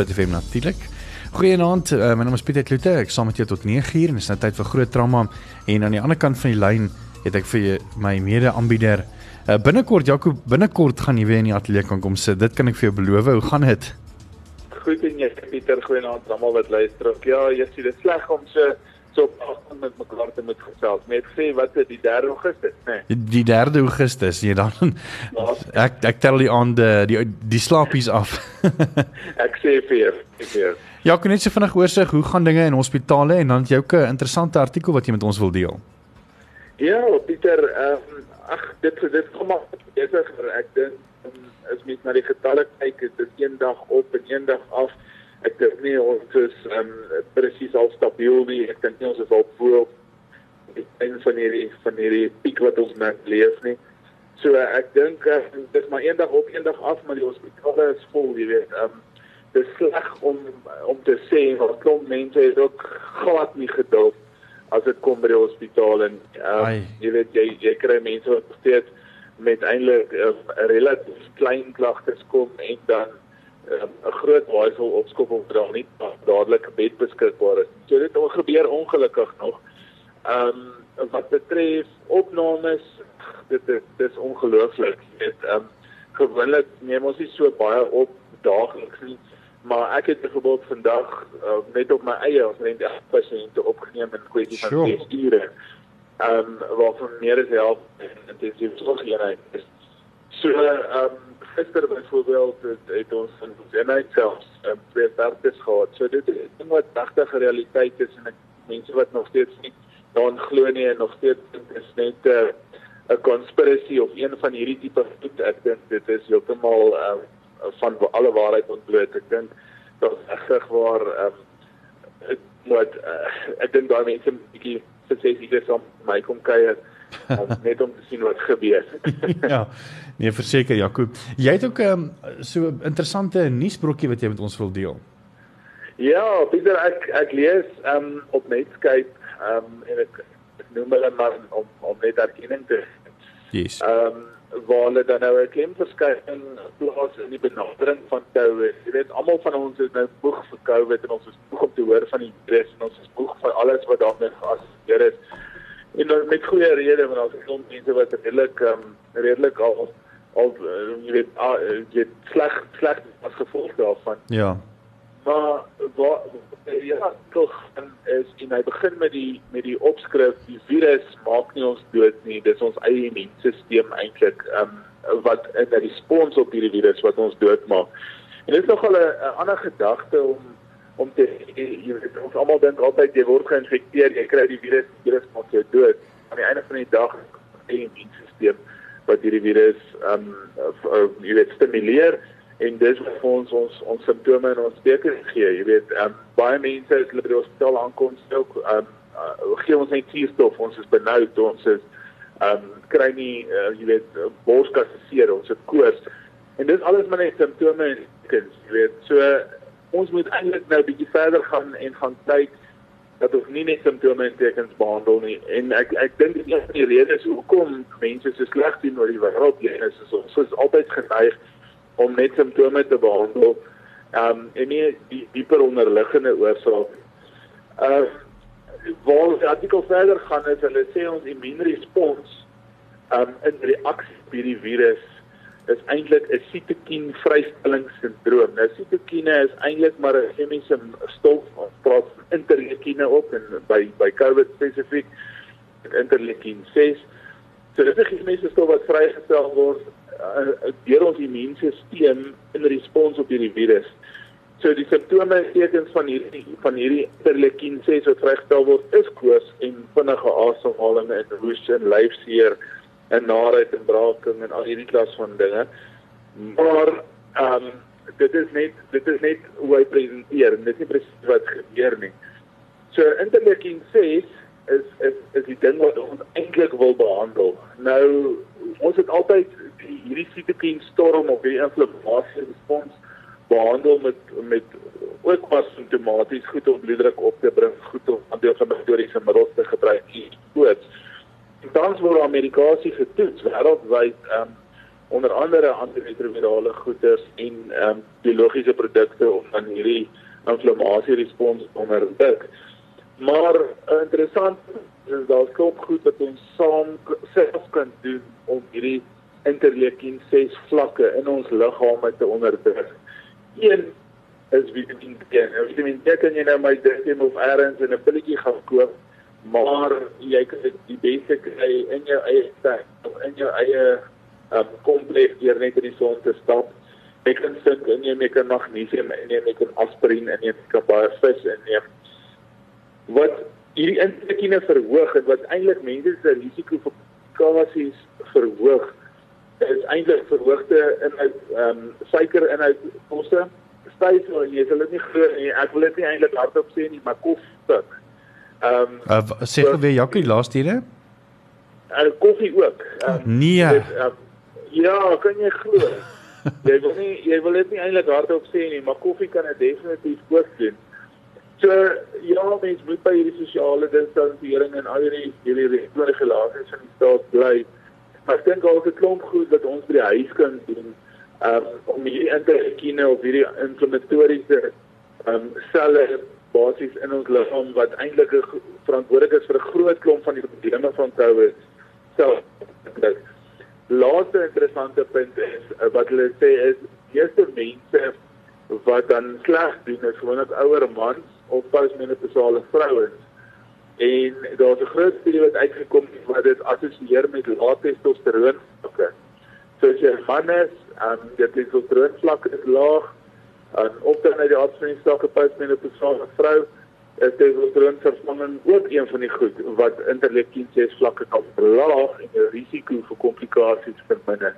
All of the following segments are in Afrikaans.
Groot FM natuurlik. Goeienaand, uh, my naam is Pieter Kloete. Ek saam met jou tot 9uur en dis nou tyd vir groot trauma en aan die ander kant van die lyn het ek vir my mede-aanbieder uh, binnekort Jaco binnekort gaan jy weer in die ateljee kan kom sit. Dit kan ek vir jou beloof. Hoe gaan dit? Goed en jy Pieter, goeienaand almal wat luister. Ja, jy sien dit sleg om so so afstand met mekaar te moet gesels. Net sê wat is die 3 Augustus, né? Nee. Die 3 Augustus, jy dan ek ek tel die aan die die, die slaapies af. ek sê vir vir Ja, kan net so vinnig oorsig hoe gaan dinge in hospitale en dan jou 'n interessante artikel wat jy met ons wil deel. Ja, Pieter, ehm um, ag dit dit kom maar besig ek dink um, as mens na die getalle kyk, dit is een dag op en een dag af ek dink nie ons is um, presies al stabiel nie. Ek dink nie ons is al voor een van hierdie van hierdie piek wat ons net leef nie. So uh, ek dink uh, dis maar eendag op eendag af maar die hospitale is vol, jy weet. Um dis sleg om om te sê wat klomp mense het ook glad nie geduld as dit kom by die hospitaal en um, jy weet jy jy kry mense wat steeds met eintlik uh, relatief klein klagtes kom en dan 'n um, groot waaisel opskop om dra nie dadelik bed beskikbaar is. So dit het gebeur ongelukkig nog. Ehm um, wat betref opnames, dit is dis ongelooflik. Dit ehm um, gewoonlik neem ons nie so baie op daagliks nie, maar ek het byvoorbeeld vandag uh, net op my eie net 8 pasiënte opgeneem in kwessie van 6 ure. Ehm um, waarvan meer as help intensief sorgeenheid is. So ehm um, gister byvoorbeeld het, het ons in Zenheid selfs um, twee sterktes gehad. So dit is 'n wat regtig realiteit is en ek mense wat nog steeds nie daaraan glo nie en nog steeds dink is net 'n uh, 'n conspiracy of een van hierdie tipe goed. Ek dink dit is heeltemal um, van alle waarheid ontbloot. Ek dink dat regtig waar um, wat uh, ek dink daai mense 'n bietjie sê jy dis om my kom kuier net om te sien wat gebeur. ja. Nee, verseker Jakob. Jy het ook 'n um, so 'n interessante nuusbrokkie wat jy met ons wil deel. Ja, Pieter, ek ek lees um op Netscape um en ek, ek noem hulle maar om om net erkenning te Yes. Um waar hulle dan nou 'n klem verskyn plaas in die benadering van COVID. Jy weet, almal van ons is nou moeg vir COVID en ons is moeg om te hoor van die virus en ons is moeg vir alles wat daarmee geassosieer is. En dan met goeie rede want daar's klomp mense wat redelik um redelik al al uh, jy weet uh, jy sleg sleg as gevolg daarvan. Ja. Maar wat ja, tog is en hy begin met die met die opskrif die virus maak nie ons dood nie, dis ons eie immuunstelsel eintlik um wat in 'n respons op hierdie virus wat ons doodmaak. En dit is nogal 'n ander gedagte om om te jy weet ons almal dink altyd jy word geïnfekteer, jy kry die virus, die virus maak jou dood. Aan die einde van die dag is die immuunstelsel wat hierdie virus um uh, jy weet stimuleer en dis wat ons ons ons simptome en ons teken gee. Jy weet, um baie mense as hulle by die hospitaal aankom, sê ook um uh, gee ons net suurstof, ons is benoud, ons is um kry nie uh, jy weet borskasse seer, ons het koors. En dis alles maar net simptome en tekens, jy weet. So ons moet eintlik nou bietjie verder gaan en gaan kyk dat ons nie net simptome en tekens behandel nie en ek ek dink dit is een van die redes hoekom mense so sleg doen oor die wêreld hier is ons is, is altyd geneig om net simptome te behandel um en nie die dieper onderliggende oorsaak. Uh waar die artikel verder gaan is hulle sê ons immuunrespons um in reaksie by die virus is eintlik 'n sitokien vrystellingssindroom. Nou sitokine is eintlik maar 'n chemiese stof wat praat van interleukine op en by by COVID spesifiek interleukin 6. So dit is 'n chemiese stof wat vrygestel word uh, deur ons immuunstelsel in respons op hierdie virus. So die simptome en tekens van hierdie van hierdie interleukin 6 wat vrygestel word is koors en vinnige asemhaling en hoes en lyfseer en naait en braaking en al hierdie klas van dinge. Maar ehm um, dit is net dit is net hoe hy presenteer en dit is nie presies wat gebeur nie. So interleukin 6 is is is die ding wat ons eintlik wil behandel. Nou ons het altyd die, hierdie sitokien storm of die inflammasie respons behandel met met ook was simptomaties goed om bloeddruk op te bring, goed om anti-inflammatoriese middels te gebruik. En tans word Amerikasie getoets wêreldwyd um, onder andere antiretrovirale goeders en ehm um, biologiese produkte om dan hierdie inflammasie respons onderdruk. Maar uh, interessant is daar skop goed wat ons saam self kan doen om hierdie interleukin 6 vlakke in ons liggame te onderdruk. Een is vitamine D. Nou vitamine D kan jy nou my dink of eers in 'n pilletjie gaan koop, maar jy kan dit die beste kry in jou eie tuin of in jou eie um, kompleks deur net in die son te stap. Jy kan sink in jy kan magnesium in jy kan aspirien in jy kan baie vis inneem. Wat hierdie insuline verhoog en wat eintlik mense se risiko vir komplikasies verhoog is eintlik verhoogde inhoud ehm um, suikerinhoud kosse styf so jy sal dit nie glo nie. Ek wil dit nie eintlik hardop sê nie, maar koffie. Ehm um, uh, sê gou weer Jackie laaste hier. En uh, koffie ook. Um, nee. Dit, uh, ja, kan jy glo? jy wil nie jy wil dit nie eintlik hardop sê nie, maar koffie kan dit definitief ook doen. So ja, mens moet by hierdie sosiale distansering en al hierdie hierdie regulasies van die staat bly. Maar ek dink ook 'n klomp goed wat ons by die huis kan doen um, om hierdie interleukine of hierdie inflammatoriese um, selle basies in ons liggaam wat eintlik verantwoordelik is vir 'n groot klomp van die probleme van COVID. Dit laaste interessante punt is uh, wat hulle sê is eerste mense wat dan sleg doen is gewoonlik ouer mans of postmenopausale vrouens. En daar's 'n groot studie wat uitgekom het wat dit assosieer met lae testosteroon vlakke. So as jy 'n man is, en um, dit is so droogvlak is laag, en of dan uit die met 'n persoon of vrou, is dit so droogvervanging ook een van die goed wat interleukin 6 vlakke kan verlaag en die risiko vir komplikasies verminder.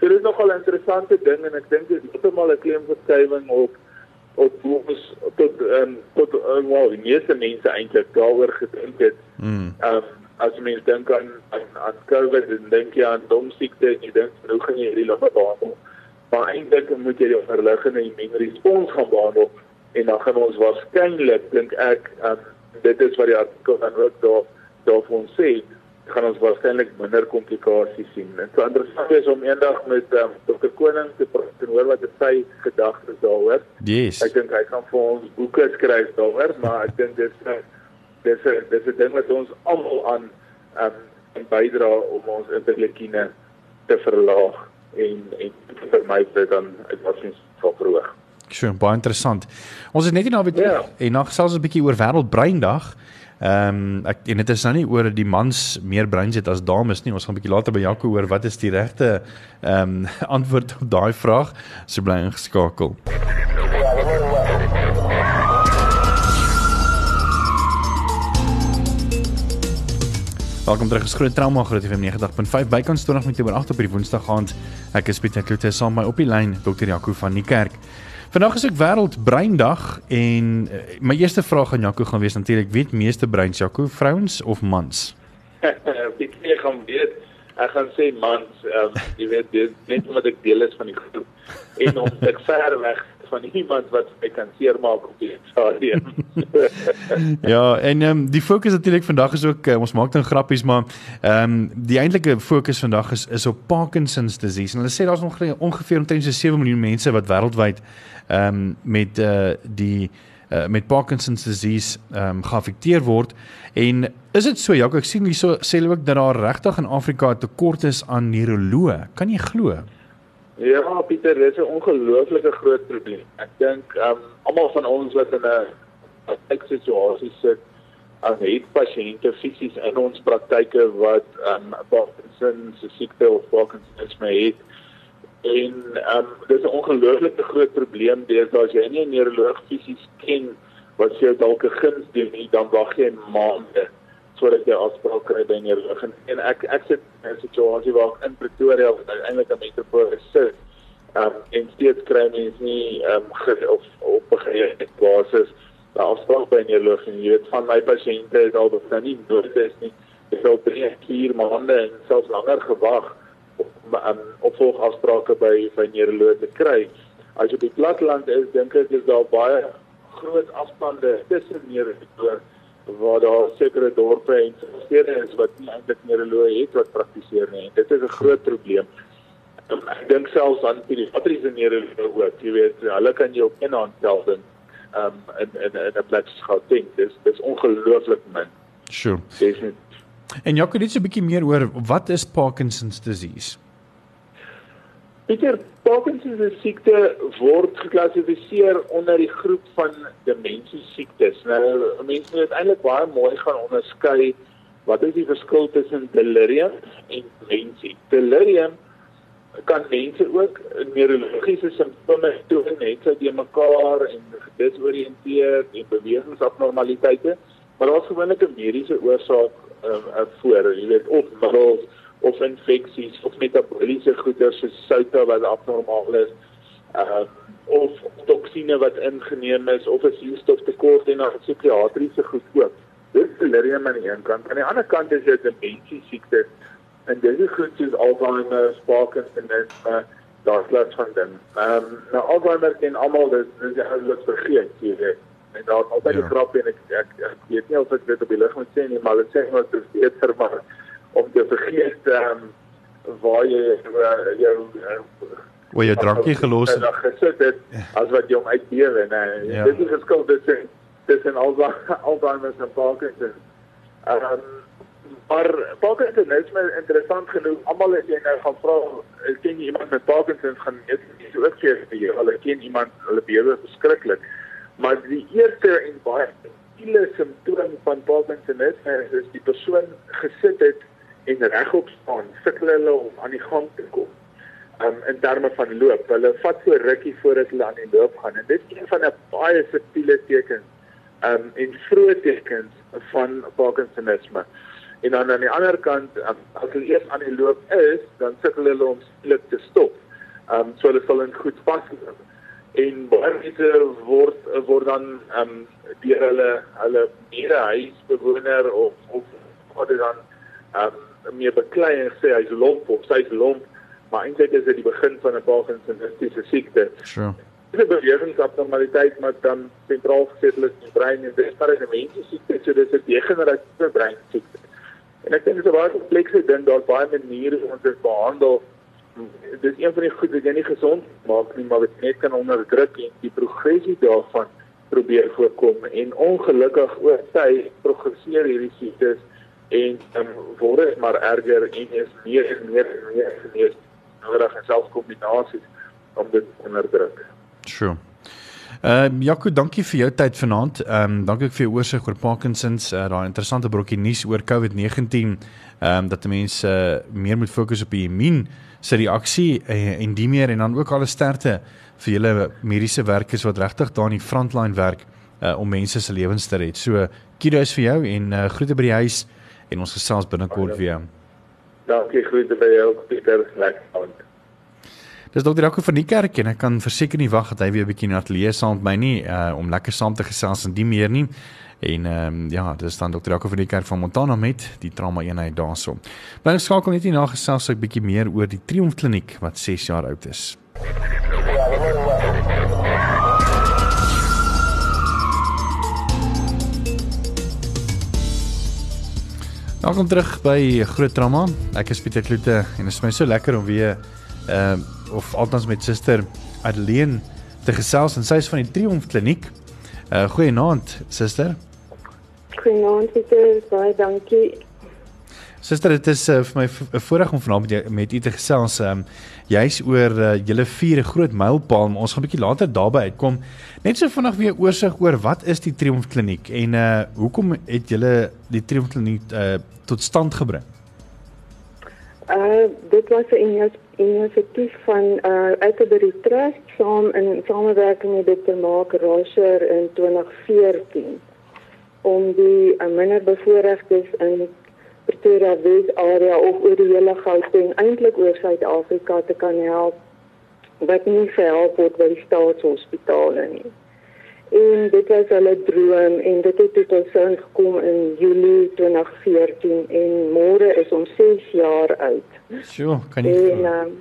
So dit is nogal 'n interessante ding en ek dink dit is heeltemal 'n klemverskywing op op boos tot ehm um, tot uh, well, die meeste mense eintlik daaroor gedink het. Mm. Um, as mens dink aan aan aan COVID en dink jy aan dom siekte en jy dink hoe gaan jy hierdie liggaam behandel? Maar eintlik moet jy die onderliggende immuunrespons gaan behandel en dan gaan ons waarskynlik dink ek um, dit is wat die artikel dan ook daar daar vir ons sê gaan ons waarskynlik minder komplikasies sien. En so interessant is om eendag met um, Dr. Koning te praat en hoor wat sy gedagtes daaroor. Yes. Ek dink hy kan vir ons boeke skryf daaroor, maar ek dink dit is dis 'n dis 'n ding wat ons almal aan um bydra om ons interleukine te verlaag en en vir my dit dan uitwasings sal verhoog. Sjoe, baie interessant. Ons is net hier na weer ja. en nog selfs 'n bietjie oor wêreldbreindag. Ehm um, ek en dit is nou nie oor dat die mans meer breins het as dames nie. Ons gaan 'n bietjie later by Jaco hoor wat is die regte ehm um, antwoord op daai vraag. So bly ingeskakel. Welkom terug gesgroot trauma groot FM 90.5 bykans 20 minute oor 8 op hierdie Woensdag aand. Ek is Pieter Kloete saam met my op die lyn Dr. Jaco van die kerk. Vandag is ek wêreld breindag en uh, my eerste vraag aan Jaco gaan wees natuurlik weet meeste breins Jaco vrouens of mans? ek gaan weet ek gaan sê mans um, jy weet dit net omdat ek deel is van die groep en om ek ver weg van iemand wat my kan seermaak op die stadium. ja, en um, die fokus natuurlik vandag is ook uh, ons maak dan grappies, maar ehm um, die eintlike fokus vandag is is op Parkinson's disease. En hulle sê daar's nog ongeveer omtrent so 7 miljoen mense wat wêreldwyd ehm um, met uh, die uh, met Parkinson's disease ehm um, geaffekteer word. En is dit so Jaco, ek sien hierso sê hulle ook dat daar regtig in Afrika 'n tekort is aan neuroloë. Kan jy glo? Ja, Pieter, dis 'n ongelooflike groot probleem. Ek dink um almal van ons wat in 'n eksituasie sit, as het pasiënte fisies in ons praktyke wat um Parkinson se siekte of Parkinson het. En um dis 'n ongelooflike groot probleem deesdae as jy nie 'n neuroloog fisies ken wat jy dalk 'n guns doen nie, dan wag jy maande sodat jy afspraak kry by 'n neuroloog en, en ek ek sit in 'n situasie waar ek in Pretoria wat eintlik 'n metropool sit. Um en steeds kry mense nie um of op 'n gereelde basis 'n afspraak by 'n neuroloog en jy weet van my pasiënte is al dan nie nodig nie. Ek sou drie keer maande en selfs langer gewag om um, opvolg afsprake by by neuroloog te kry. As jy op die platteland is, dink ek is daar baie groot afstande tussen neuroloog waar daar sekere dorpe en stede is wat nie eintlik neuroloë het wat praktiseer nie. Dit is 'n groot probleem. Um, ek dink selfs aan pediatriese neurologe ook, jy weet, hulle kan jou op een hand tel dan um in in in 'n plek soos Gauteng. Dis dis ongelooflik min. Sure. Definitief. En jy kan net so 'n bietjie meer oor wat is Parkinson's disease? Pieter, Parkinson's se siekte word geklassifiseer onder die groep van demensie siektes. Nou mense moet eintlik baie mooi gaan onderskei wat is die verskil tussen delirium en demensie. Delirium kan mense ook neurologiese simptome toon net so die mekaar en gedisoriënteerd en bewegingsabnormaliteite, maar daar's gewoonlik 'n mediese oorsaak um, voor, jy weet, of middels of infeksies of metabooliese goeder soos soutte wat abnormaal is. Uh, of toksine wat ingeneem is of 'n suurstoftekort en dan psigiatriese goed ook. Dit is delirium aan die een kant. Aan die ander kant is dit 'n demensie siekte en dit is goed soos Alzheimer, Parkinson's, uh, daar's lots van dit. Ehm um, nou Alzheimer ken almal dis dis jy alles vergeet, jy weet. En daar altyd ja. 'n grap en ek, ek ek weet nie of ek dit op die lig moet sê nie, maar dit sê wat dit is beter maar om te vergeet ehm um, waar jy uh, jou waar jy drankie gelos het. Daar gesit het as wat jy hom uitbewe, nee. Ja. Dit is geskuld tussen tussen Alzheimer en Parkinson. Ehm um, maar Parkinson is my interessant genoeg. Almal as jy nou gaan vra, ken jy iemand met Parkinson gaan net nie so ook sê vir jou. Hulle ken iemand, hulle bewe verskriklik. Maar die eerste en baie stile simptoom van Parkinson is, is die persoon gesit het en regop staan, sukkel hulle om aan die gang te kom. Um in terme van loop, hulle vat so rukkie voordat hulle aan die loop gaan en dit is een van 'n baie subtiele tekens um en vroeë tekens van Parkinsonisme. En dan aan die ander kant, um, as hulle eers aan die loop is, dan sukkel hulle om skielik te stop. Um so hulle sal in goed vasloop. En baie mense word word dan um deur hulle hulle medehuisbewoner of of wat dan um meer beklei en sê hy's lomp of sy's lomp, maar eintlik is dit die begin van 'n Parkinsonistiese siekte. Sure. Dit is 'n bewegingsabnormaliteit wat dan sentraal gesetel is die brein en dit is maar 'n demensie siekte, so dis 'n degeneratiewe brein siekte. En ek dink dit is 'n baie komplekse ding, daar's baie maniere om dit te behandel. Dit is een van die goed wat jy nie gesond maak nie, maar wat net kan onderdruk en die progressie daarvan probeer voorkom en ongelukkig oor tyd progresseer hierdie siektes en um, word dit maar erger en is meer en meer en meer genees nodig en selfs kombinasies om dit onderdruk. Sure. Ehm um, Jaco, dankie vir jou tyd vanaand. Ehm um, dankie vir jou oorsig oor Parkinson's, uh, daai interessante brokkie nuus oor COVID-19. Ehm um, dat mense uh, meer moet fokus op die immuun se reaksie uh, en die meer en dan ook alle sterkte vir julle mediese werkers wat regtig daar in die frontline werk uh, om mense se lewens te red. So kudos vir jou en uh, groete by die huis en ons gesels binnekort weer. Dankie groete by jou Pieter Lekker. Dis dokter Jaco van die kerk en ek kan verseker nie wag dat hy weer 'n bietjie na ateljee saam met my nie uh, om lekker saam te gesels en die meer nie. En ehm um, ja, dis dan dokter Jaco van die kerk van Montana met die trauma eenheid daarso. Bly skakel net hier na gesels 'n bietjie meer oor die Triomf kliniek wat 6 jaar oud is. Welkom terug by Groot Trauma. Ek is Pieter Kloete en dit is my so lekker om weer ehm uh, of althans met suster Adeline te gesels en sy is van die Triomf Kliniek. Uh goeienaand suster. Goeienaand Pieter, baie dankie. Suster, dit is uh, vir my 'n voorreg om vanaand met jou met u te gesels. Ehm um, jy's oor uh, julle vier groot mylpaal. Ons gaan 'n bietjie later daarby uitkom. Net so vinnig weer oorsig oor wat is die Triomf Kliniek en uh hoekom het julle die Triomf Kliniek uh tot stand gebring? Uh dit was 'n inisiatief van uh Uitbury Trust saam in samewerking met Dr. Mark Rosher in 2014 om die uh, minderbevoorregtes in Pretoria Wes area of oor die hele Gauteng eintlik oor Suid-Afrika te kan help wat nie gehelp word by die staatshospitale nie. En dit was hulle droom en dit het tot ons gekom in Julie 2014 en môre is ons 6 jaar oud. Sjoe, kan jy en, um,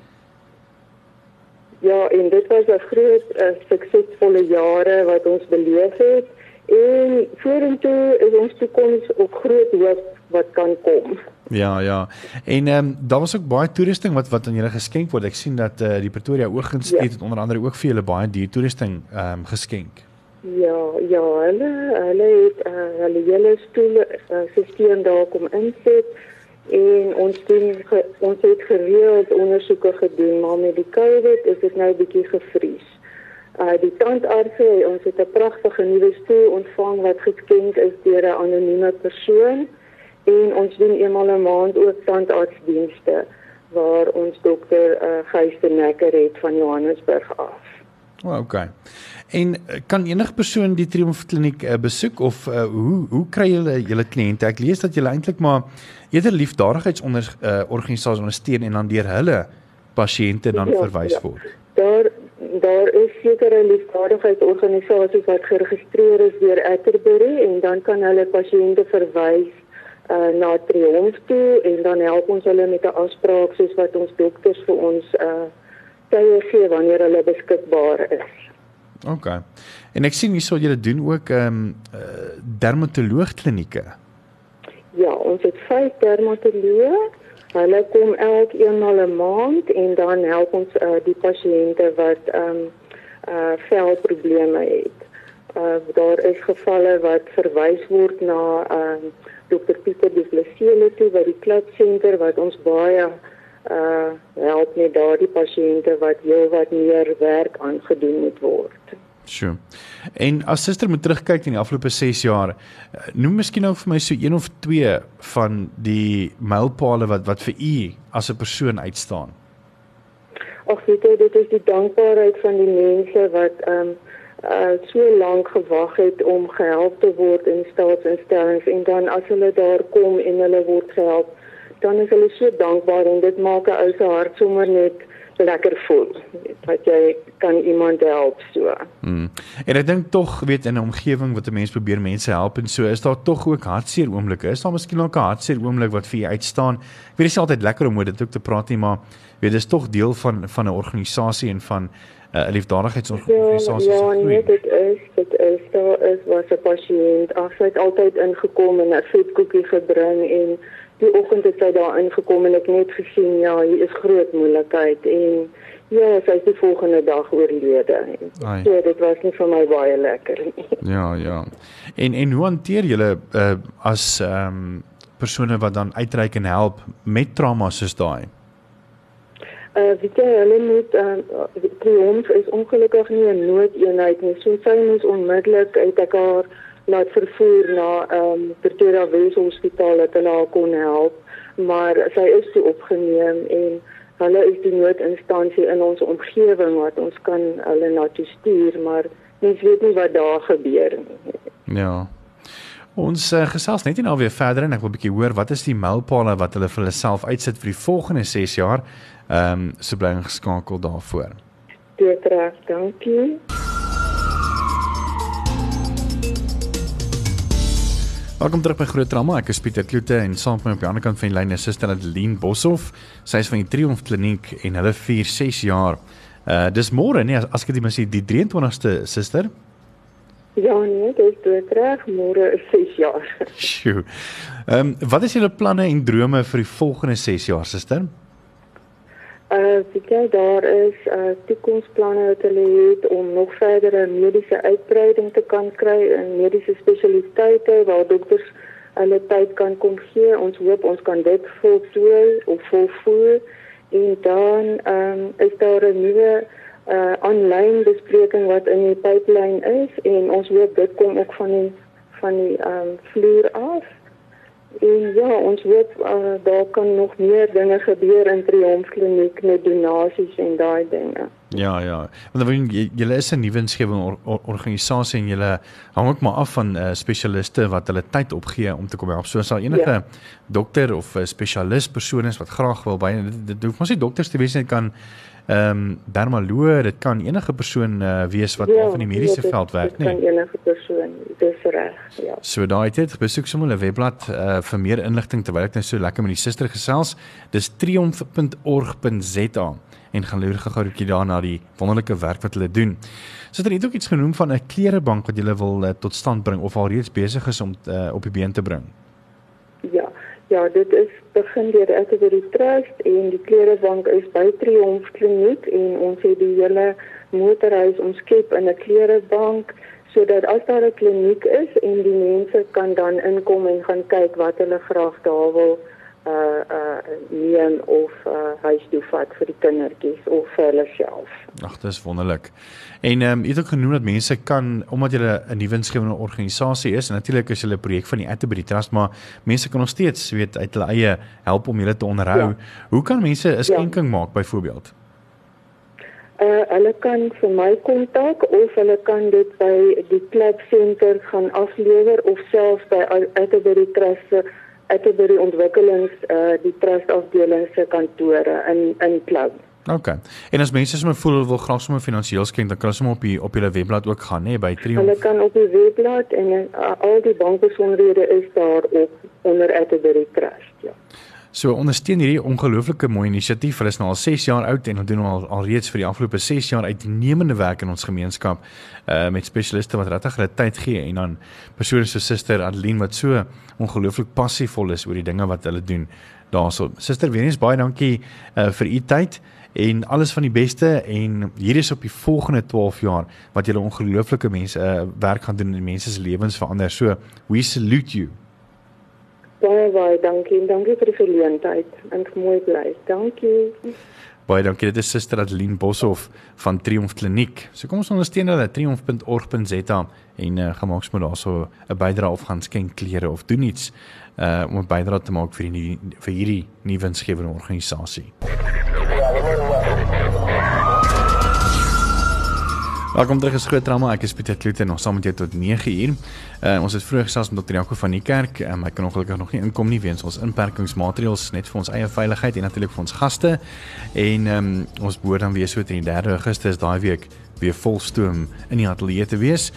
Ja, en dit was 'n groot uh, suksesvolle jare wat ons beleef het en vorentoe is ons toekoms op groot hoop wat kan kom. Ja, ja. En ehm um, daar was ook baie toerusting wat wat aan julle geskenk word. Ek sien dat eh uh, die Pretoria Oogdienste ja. het onder andere ook vir julle baie duur toerusting ehm um, geskenk. Ja, ja, hulle hulle het uh, hulle hele stoel uh, stelsel daar kom insit en ons doen ge, ons het gereeld ondersoeke gedoen maar met die COVID is dit nou 'n bietjie gevries. Uh die tandarts ons het 'n pragtige nuwe stoel ontvang wat geskenk is deur 'n anonieme persoon en ons doen eenmal 'n maand ook tandartsdienste waar ons dokter uh, Geysternekker het van Johannesburg af. O, oh, okay. En eh, kan enige persoon die Triomf kliniek uh, besoek of uh, hoe hoe kry julle julle kliënte? Ek lees dat julle eintlik maar eerder liefdadigheidsonder uh, organisasies ondersteun en dan deur hulle pasiënte dan ja, verwys ja. word. Daar daar is sekere liefdadigheidsorganisasies wat geregistreer is deur Atterbury en dan kan hulle pasiënte verwys uh, na Triomf toe en dan help ons hulle met 'n afspraak soos wat ons dokters vir ons uh tye gee wanneer hulle beskikbaar is. OK. En ek sien hierso julle doen ook ehm um, uh, dermatoloog klinieke. Ja, ons het vyf dermatoloë. Hulle kom elke eenmal 'n maand en dan help ons uh, die pasiënte wat ehm um, uh velprobleme het. Uh daar is gevalle wat verwys word na ehm uh, Dr Pieter Du Plessis toe by die klubsenter wat ons baie uh help met daardie pasiënte wat heel wat meer werk aangedoen moet word. Sjoe. En as suster moet terugkyk in die afgelope 6 jaar, uh, noem miskien nou vir my so een of twee van die mylpale wat wat vir u as 'n persoon uitstaan. Ag, weet jy, dit is die dankbaarheid van die mense wat ehm um, uh so lank gewag het om gehelp te word in staatsinstellings en dan as hulle daar kom en hulle word gehelp, dan is hulle so dankbaar en dit maak 'n ou se hart sommer net lekker voel dat jy kan iemand help so. Mm. En ek dink tog weet in 'n omgewing wat 'n mens probeer mense help en so is daar tog ook hartseer oomblikke. Is daar miskien ook 'n hartseer oomblik wat vir jou uitstaan? Ek weet dit is altyd lekker om oor dit ook te praat nie, maar weet dis tog deel van van 'n organisasie en van 'n uh, liefdadigheidsorganisasie. Ja, ja nee, dit is dit is daar is was 'n pasiënt, ag sy het altyd ingekom en 'n vetkoekie gebring en die oggend het sy daar ingekom en ek net gesien ja, hier is groot moeilikheid en ja, sy is die volgende dag oorlede. So dit was nie vir my baie lekker nie. Ja, ja. En en hoe hanteer julle uh, as ehm um, persone wat dan uitreik en help met trauma soos daai? Uh, weet jy, hulle moet uh, triomf is ongelukkig nie 'n noodeenheid nie. So sy moes onmiddellik uit haar laat vervoer na um, Pretoria Wes Hospitaal dat hulle haar kon help, maar sy is toe opgeneem en hulle is die noodinstansie in ons omgewing wat ons kan hulle na toe stuur, maar mens weet nie wat daar gebeur nie. Ja. Ons uh, gesels net nou weer verder en ek wil 'n bietjie hoor wat is die mylpale wat hulle vir hulle self uitsit vir die volgende 6 jaar. Ehm um, so bly geskakel daarvoor. Dit reg, dankie. Welkom terug by Groot Drama. Ek is Pieter Kloete en saam met my op die ander kant van die lyn is Suster Adeline Boshoff. Sy is van die Triomf Kliniek en hulle vier 6 jaar. Uh dis môre nee as, as ek dit mis die 23ste Suster. Ja nee, dit is reg. Môre is 6 jaar. Sjoe. Ehm um, wat is julle planne en drome vir die volgende 6 jaar Suster? Uh, weet jy daar is uh, toekomsplanne wat hulle het om nog verdere mediese uitbreiding te kan kry in mediese spesialiteite waar dokters hulle tyd kan kom gee. Ons hoop ons kan dit voltooi of volvoer en dan um, is daar 'n nuwe uh, aanlyn bespreking wat in die pipeline is en ons hoop dit kom ook van die van die um, vloer af. En ja, ons hoop uh, daar kan nog meer dinge gebeur in Triomf Kliniek met donasies en daai dinge. Ja, ja. Want dan julle is 'n nuwe insgewing or, or, organisasie en julle hang ook maar af van uh, spesialiste wat hulle tyd opgee om te kom help. So as daar enige ja. dokter of 'n uh, spesialis persoon is wat graag wil by dit, dit hoef mos nie dokters te wees nie, kan ehm um, dermaloog, dit kan enige persoon uh, wees wat ja, van die mediese ja, veld werk, nee. Dit kan enige persoon, dis reg, ja. So daai het besoek sommer hulle webblad uh, vir meer inligting terwyl ek nou so lekker met die suster gesels. Dis triomf.org.za en gaan loer gou 'n bietjie daarna die wonderlike werk wat hulle doen. So het ook iets genoem van 'n klerebank wat julle wil uh, tot stand bring of al reeds besig is om uh, op die been te bring. Ja, Ja, dit is begin deur Atterbury Trust en die klerebank is by Triomf Kliniek en ons het die hele motorhuis omskep in 'n klerebank sodat as daar 'n kliniek is en die mense kan dan inkom en gaan kyk wat hulle graag daar wil uh uh neem of uh huis toe vat vir die kindertjies of vir hulle self. Ag, dis wonderlik. En ehm um, jy het ook genoem dat mense kan omdat jy 'n nuwe insgewende organisasie is en natuurlik is hulle 'n projek van die Atterbury Trust, maar mense kan nog steeds weet uit hulle eie help om julle te onderhou. Ja. Hoe kan mense 'n ja. skenking ja. maak byvoorbeeld? Uh hulle kan vir my kontak of hulle kan dit by die klub senter gaan aflewer of selfs by Atterbury Trust se Atterbury ontwikkelings uh die trust afdeling se kantore in in klub. OK. En as mense sommer voel wil graag sommer finansiëel skenk, dan kan hulle sommer op die op julle webblad ook gaan, nê, nee, by Triumph. Hulle kan op die webblad en uh, al die bankbesonderhede is daar op onder Atterbury Trust, ja. So ondersteun hierdie ongelooflike mooi inisiatief. Hulle is nou al 6 jaar oud en hulle doen al alreeds vir die afgelope 6 jaar uitnemende werk in ons gemeenskap uh met spesialiste wat regtig hulle tyd gee en dan persone so Suster Adeline wat so ongelooflik passievol is oor die dinge wat hulle doen daarso. Suster, weer eens baie dankie uh vir u tyd en alles van die beste en hier is op die volgende 12 jaar wat julle ongelooflike mense uh werk gaan doen en mense se lewens verander. So we salute you. Baie baie dankie en dankie vir die geleentheid. En mooi bly. Dankie. Baie dankie. Dit is Suster Adeline Boshoff van Triomf Kliniek. So kom ons ondersteun hulle triomf.org.za en uh, gaan maak sommer daarso 'n bydrae of gaan skenk klere of doen iets uh om 'n bydrae te maak vir die vir hierdie nuwe winsgewende organisasie. Welkom terug is Groot Drama. Ek is Pieter Kloete nog saam met jou tot 9uur. Uh, ons het vroeër gesels met Dr. Jaco van die kerk. Um, ek kan ongelukkig nog nie inkom nie weens ons inperkingsmaatreëls net vir ons eie veiligheid en natuurlik vir ons gaste. En um, ons behoort dan weer so teen die 3 Augustus daai week weer volstoom in die ateljee te wees.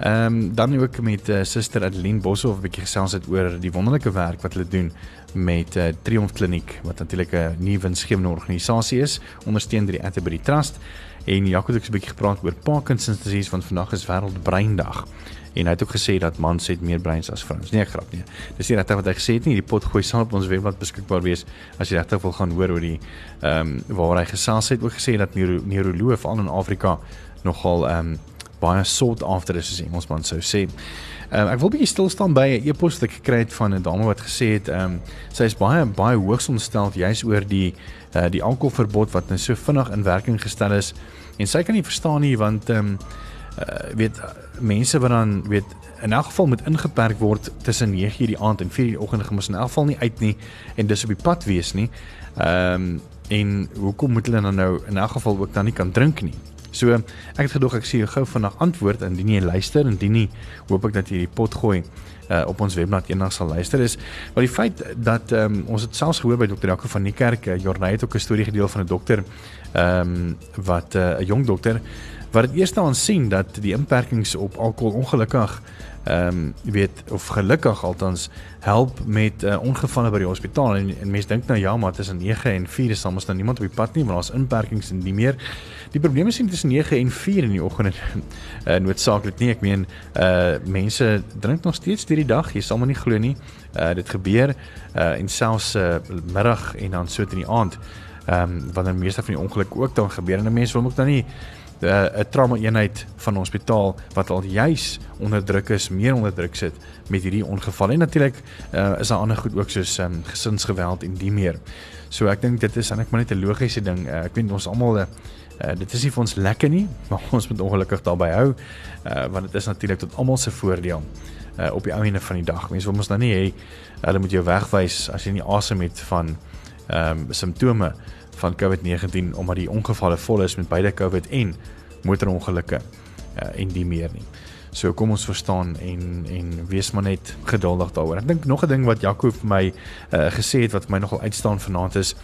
Ehm um, dan ook met uh, Suster Adeline Boshoff 'n bietjie gesels het oor die wonderlike werk wat hulle doen met uh, Triomf Kliniek wat natuurlik 'n nuwe winsgewende organisasie is, ondersteun deur die Atterbury Trust. En Jacques het ook 'n bietjie gepraat oor Parkinson disease want vandag is wêreldbreindag. En hy het ook gesê dat mans het meer breins as vrouens. Nee, grap nie. Dis nie regtig wat hy gesê het nie. Die pot gooi sal op ons webblad beskikbaar wees as jy regtig wil gaan hoor oor die ehm um, waar hy gesels het ook gesê dat neuro neuroloë veral in Afrika nogal ehm um, baie sought after is as Engelsman sou sê. Ehm um, ek wil bietjie stil staan by 'n e-pos wat ek gekry het van 'n dame wat gesê het ehm um, sy is baie baie hoogs ontstel juis oor die uh, die alkoholverbod wat nou so vinnig in werking gestel is en sy kan nie verstaan nie want ehm um, uh, weet mense wat dan weet in elk geval moet ingeperk word tussen 9:00 die aand en 4:00 die oggend gemis in elk geval nie uit nie en dis op die pad wees nie. Ehm um, en hoekom moet hulle dan nou in elk geval ook dan nie kan drink nie? So ek het gedog ek sien gou vanaand antwoord indien jy luister en indien nie hoop ek dat jy die pot gooi uh, op ons webblad eendag sal luister. Is maar die feit dat um, ons het selfs gehoor by dokter Jaco van die kerk uh, Jornay het ook 'n storie gedeel van 'n dokter ehm um, wat eh, 'n uh, jong dokter wat dit eers aan sien dat die inperkings op alkohol ongelukkig ehm um, weet of gelukkig althans help met uh, ongevalle by die hospitaal. En, en mense dink nou ja maar tussen 9 en 4 is almos nou niemand op die pad nie want daar's inperkings en nie meer. Die probleem is tussen 9 en 4 in die oggend uh, noodsaaklik nie. Ek meen uh, mense drink nog steeds deur die dag jy sal maar nie glo nie. Uh, dit gebeur uh, en selfs uh, middag en dan so in die aand. Ehm um, wanneer meeste van die ongelukke ook dan gebeur en mense wil ook dan nie 'n uh, trauma eenheid van ons hospitaal wat al juis onder druk is, meer onder druk sit met hierdie ongeval. En natuurlik uh, is daar ander goed ook soos um, gesinsgeweld en die meer. So ek dink dit is eintlik maar net 'n logiese ding. Uh, ek weet ons almal uh, dit is nie vir ons lekker nie, maar ons moet ongelukkig daarbey hou uh, want dit is natuurlik tot almal se voordeel uh, op die ou einde van die dag. Mense wil mos nou nie hê hulle moet jou wegwys as jy nie asem het van ehm um, simptome van COVID-19 omdat die ongevalle vol is met beide COVID en motorongelukke uh, en die meer nie. So kom ons verstaan en en wees maar net geduldig daaroor. Ek dink nog 'n ding wat Jaco vir my uh, gesê het wat vir my nogal uitstaan vanaand is,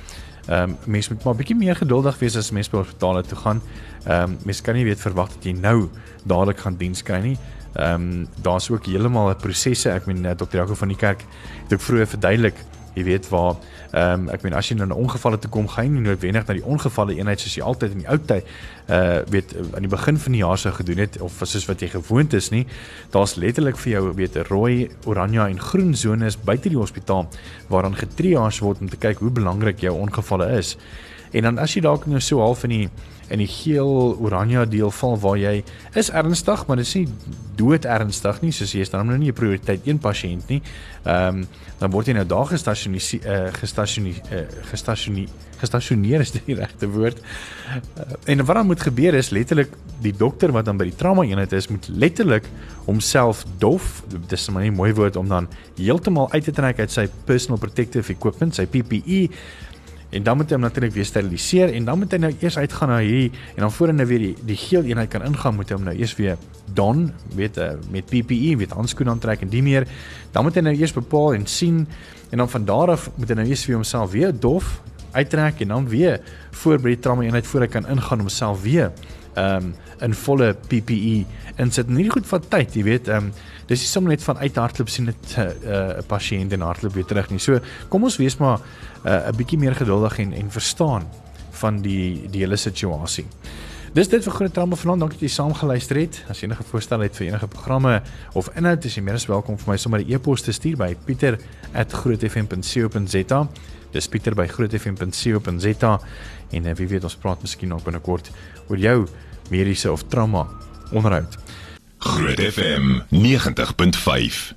ehm um, mense moet maar bietjie meer geduldig wees as mense by hospitale toe gaan. Ehm um, mense kan nie weet verwag dat jy nou dadelik gaan diens kry nie. Ehm um, daar's ook heeltemal 'n prosesse. Ek meen Dr. Jaco van die kerk het ook vroeër verduidelik Jy weet waar ehm um, ek meen as jy nou na ongevalle toe kom, gaan nie noodwendig na die ongevalle eenheid soos jy altyd in die ou tyd uh weet aan die begin van die jaar sou gedoen het of soos wat jy gewoond is nie. Daar's letterlik vir jou weet 'n rooi, oranje en groen sones buite die hospitaal waaraan getriage word om te kyk hoe belangrik jou ongevalle is. En dan as jy dalk nou so half in die in die geel oranje deel val waar jy is ernstig, maar dit is nie dood ernstig nie, soos jy is dan nou nie 'n prioriteit een pasiënt nie. Ehm um, dan word jy nou daar gestasioneer uh, gestasioneer uh, gestasioneer gestasioneer is die regte woord. Uh, en wat dan moet gebeur is letterlik die dokter wat dan by die trauma eenheid is moet letterlik homself dof, dis 'n baie mooi woord om dan heeltemal uit te trek uit sy personal protective equipment, sy PPE en dan moet hy hom natuurlik weer steriliseer en dan moet hy nou eers uitgaan na hier en dan voor hy nou weer die, die geel eenheid kan ingaan moet hy hom nou eers weer don weet met PPE weet handskoene aantrek en die meer. Dan moet hy nou eers bepaal en sien en dan van daar af moet hy nou eers vir homself weer dof uittrek en dan weer voor by die trauma eenheid voor hy kan ingaan om homself weer um, in volle PPE en sit nie goed van tyd jy weet um, dis nie sommer net van uit hardloop sien dit 'n uh, uh, pasiënt en hardloop weer terug nie so kom ons wees maar 'n uh, bietjie meer geduldig en en verstaan van die die hele situasie. Dis dit vir groot trauma vanaand. Dankie dat jy saamgeluister het. As jy enige voorstel het vir enige programme of inhoud, is jy meer as welkom vir my sommer 'n e-pos te stuur by pieter@grootfm.co.za. Dis pieter by grootfm.co.za en wie weet ons praat miskien nog binnekort oor jou mediese of trauma onderhoud. Groot FM 90.5